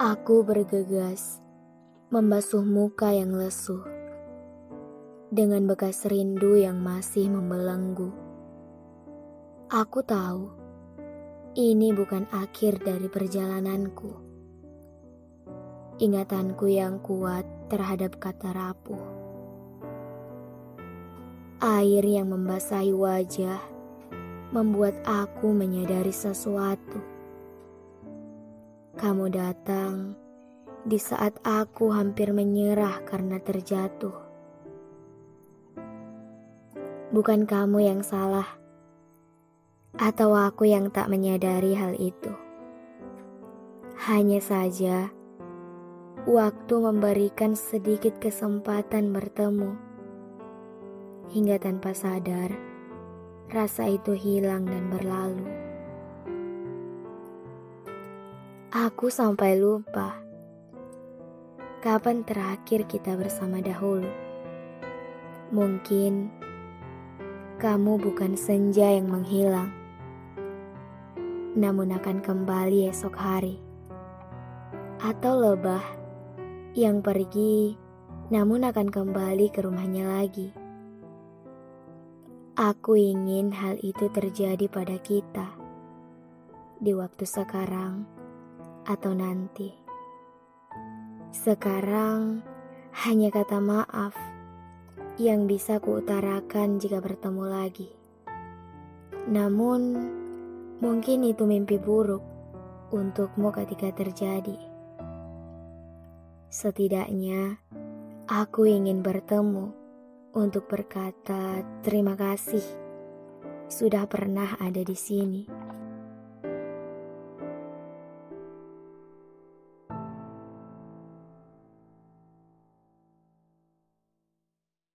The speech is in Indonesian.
Aku bergegas membasuh muka yang lesuh dengan bekas rindu yang masih membelenggu. Aku tahu ini bukan akhir dari perjalananku. Ingatanku yang kuat terhadap kata rapuh. Air yang membasahi wajah membuat aku menyadari sesuatu kamu datang di saat aku hampir menyerah karena terjatuh. Bukan kamu yang salah, atau aku yang tak menyadari hal itu. Hanya saja, waktu memberikan sedikit kesempatan bertemu, hingga tanpa sadar, rasa itu hilang dan berlalu. Aku sampai lupa kapan terakhir kita bersama dahulu. Mungkin kamu bukan senja yang menghilang, namun akan kembali esok hari, atau lebah yang pergi, namun akan kembali ke rumahnya lagi. Aku ingin hal itu terjadi pada kita di waktu sekarang atau nanti. Sekarang hanya kata maaf yang bisa kuutarakan jika bertemu lagi. Namun, mungkin itu mimpi buruk untukmu ketika terjadi. Setidaknya, aku ingin bertemu untuk berkata terima kasih sudah pernah ada di sini.